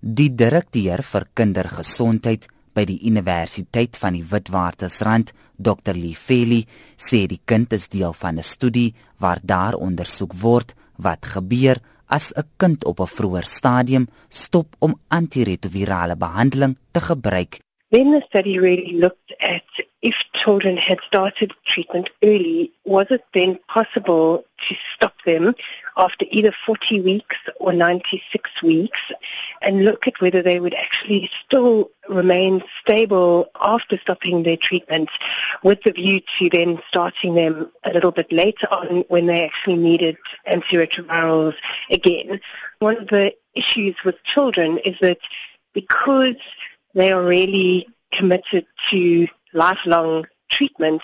Die direkteur vir kindergesondheid by die Universiteit van die Witwatersrand, Dr. Lifeli, sê die kind is deel van 'n studie waar daar ondersoek word wat gebeur as 'n kind op 'n vroeër stadium stop om antiretrovirale behandeling te gebruik Then the study really looked at if children had started treatment early, was it then possible to stop them after either 40 weeks or 96 weeks and look at whether they would actually still remain stable after stopping their treatment with the view to then starting them a little bit later on when they actually needed antiretrovirals again. One of the issues with children is that because they are really committed to lifelong treatment.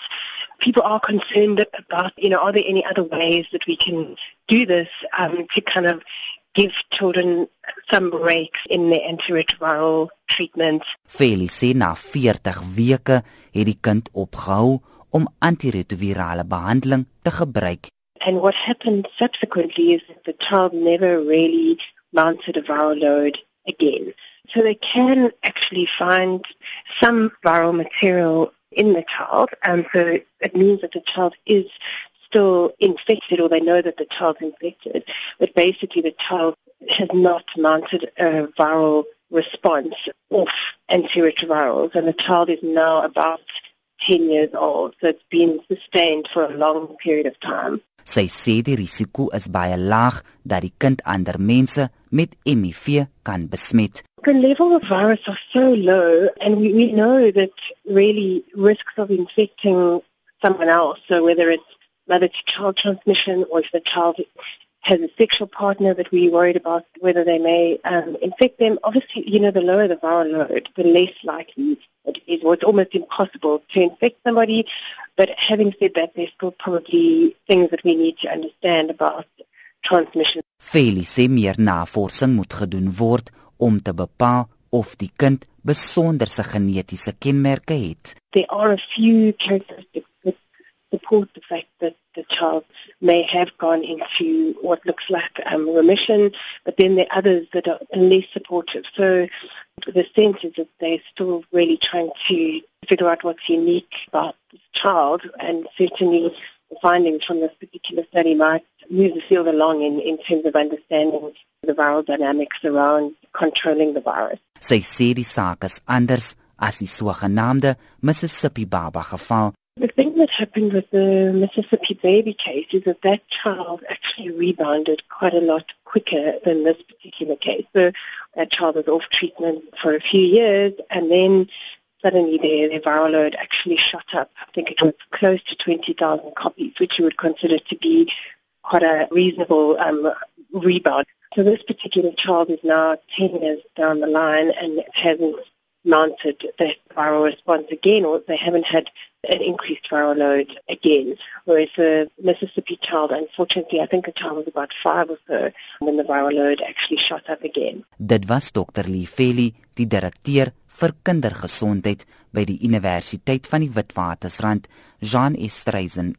People are concerned about, you know, are there any other ways that we can do this um, to kind of give children some breaks in their antiretroviral treatment. Felice na 40 weke het die kind opgehou om antiretrovirale behandeling te gebruik. And what happened subsequently is that the child never really mounted a viral load again. So they can actually find some viral material in the child, and so it means that the child is still infected or they know that the child's infected, but basically the child has not mounted a viral response off antiretrovirals and the child is now about 10 years old. So it's been sustained for a long period of time. Sy sê die risiko is baie laag dat die kind ander mense met HIV kan besmet. The level of virus are so low and we, we know that really risks of infecting someone else, so whether it's mother to child transmission or if the child has a sexual partner that we're worried about whether they may um, infect them. Obviously, you know, the lower the viral load, the less likely it is, or it's almost impossible to infect somebody. But having said that, there's still probably things that we need to understand about transmission. Felice meer navorsing moet gedoen word om te bepaal of die kind besonderse genetiese kenmerke het. There are a few characteristics support the fact that the child may have gone into what looks like um, remission, but then there are others that are less supportive. So the sense is that they're still really trying to figure out what's unique about this child, and certainly the findings from this particular study might move the field along in, in terms of understanding the viral dynamics around controlling the virus. Sy sê die saak is anders as die sogenaamde Mississippi Baba geval The thing that happened with the Mississippi baby case is that that child actually rebounded quite a lot quicker than this particular case. So that child was off treatment for a few years and then suddenly their, their viral load actually shot up. I think it was close to 20,000 copies, which you would consider to be quite a reasonable um, rebound. So this particular child is now 10 years down the line and hasn't mounted that viral response again, or they haven't had an increased viral load again. Whereas the Mississippi child, unfortunately, I think the child was about five or so when the viral load actually shot up again. Dit was Dr. Lee Fairlie, die direkteur vir kindergesondheid by die Universiteit van die Witwatersrand, Jean Estreisen.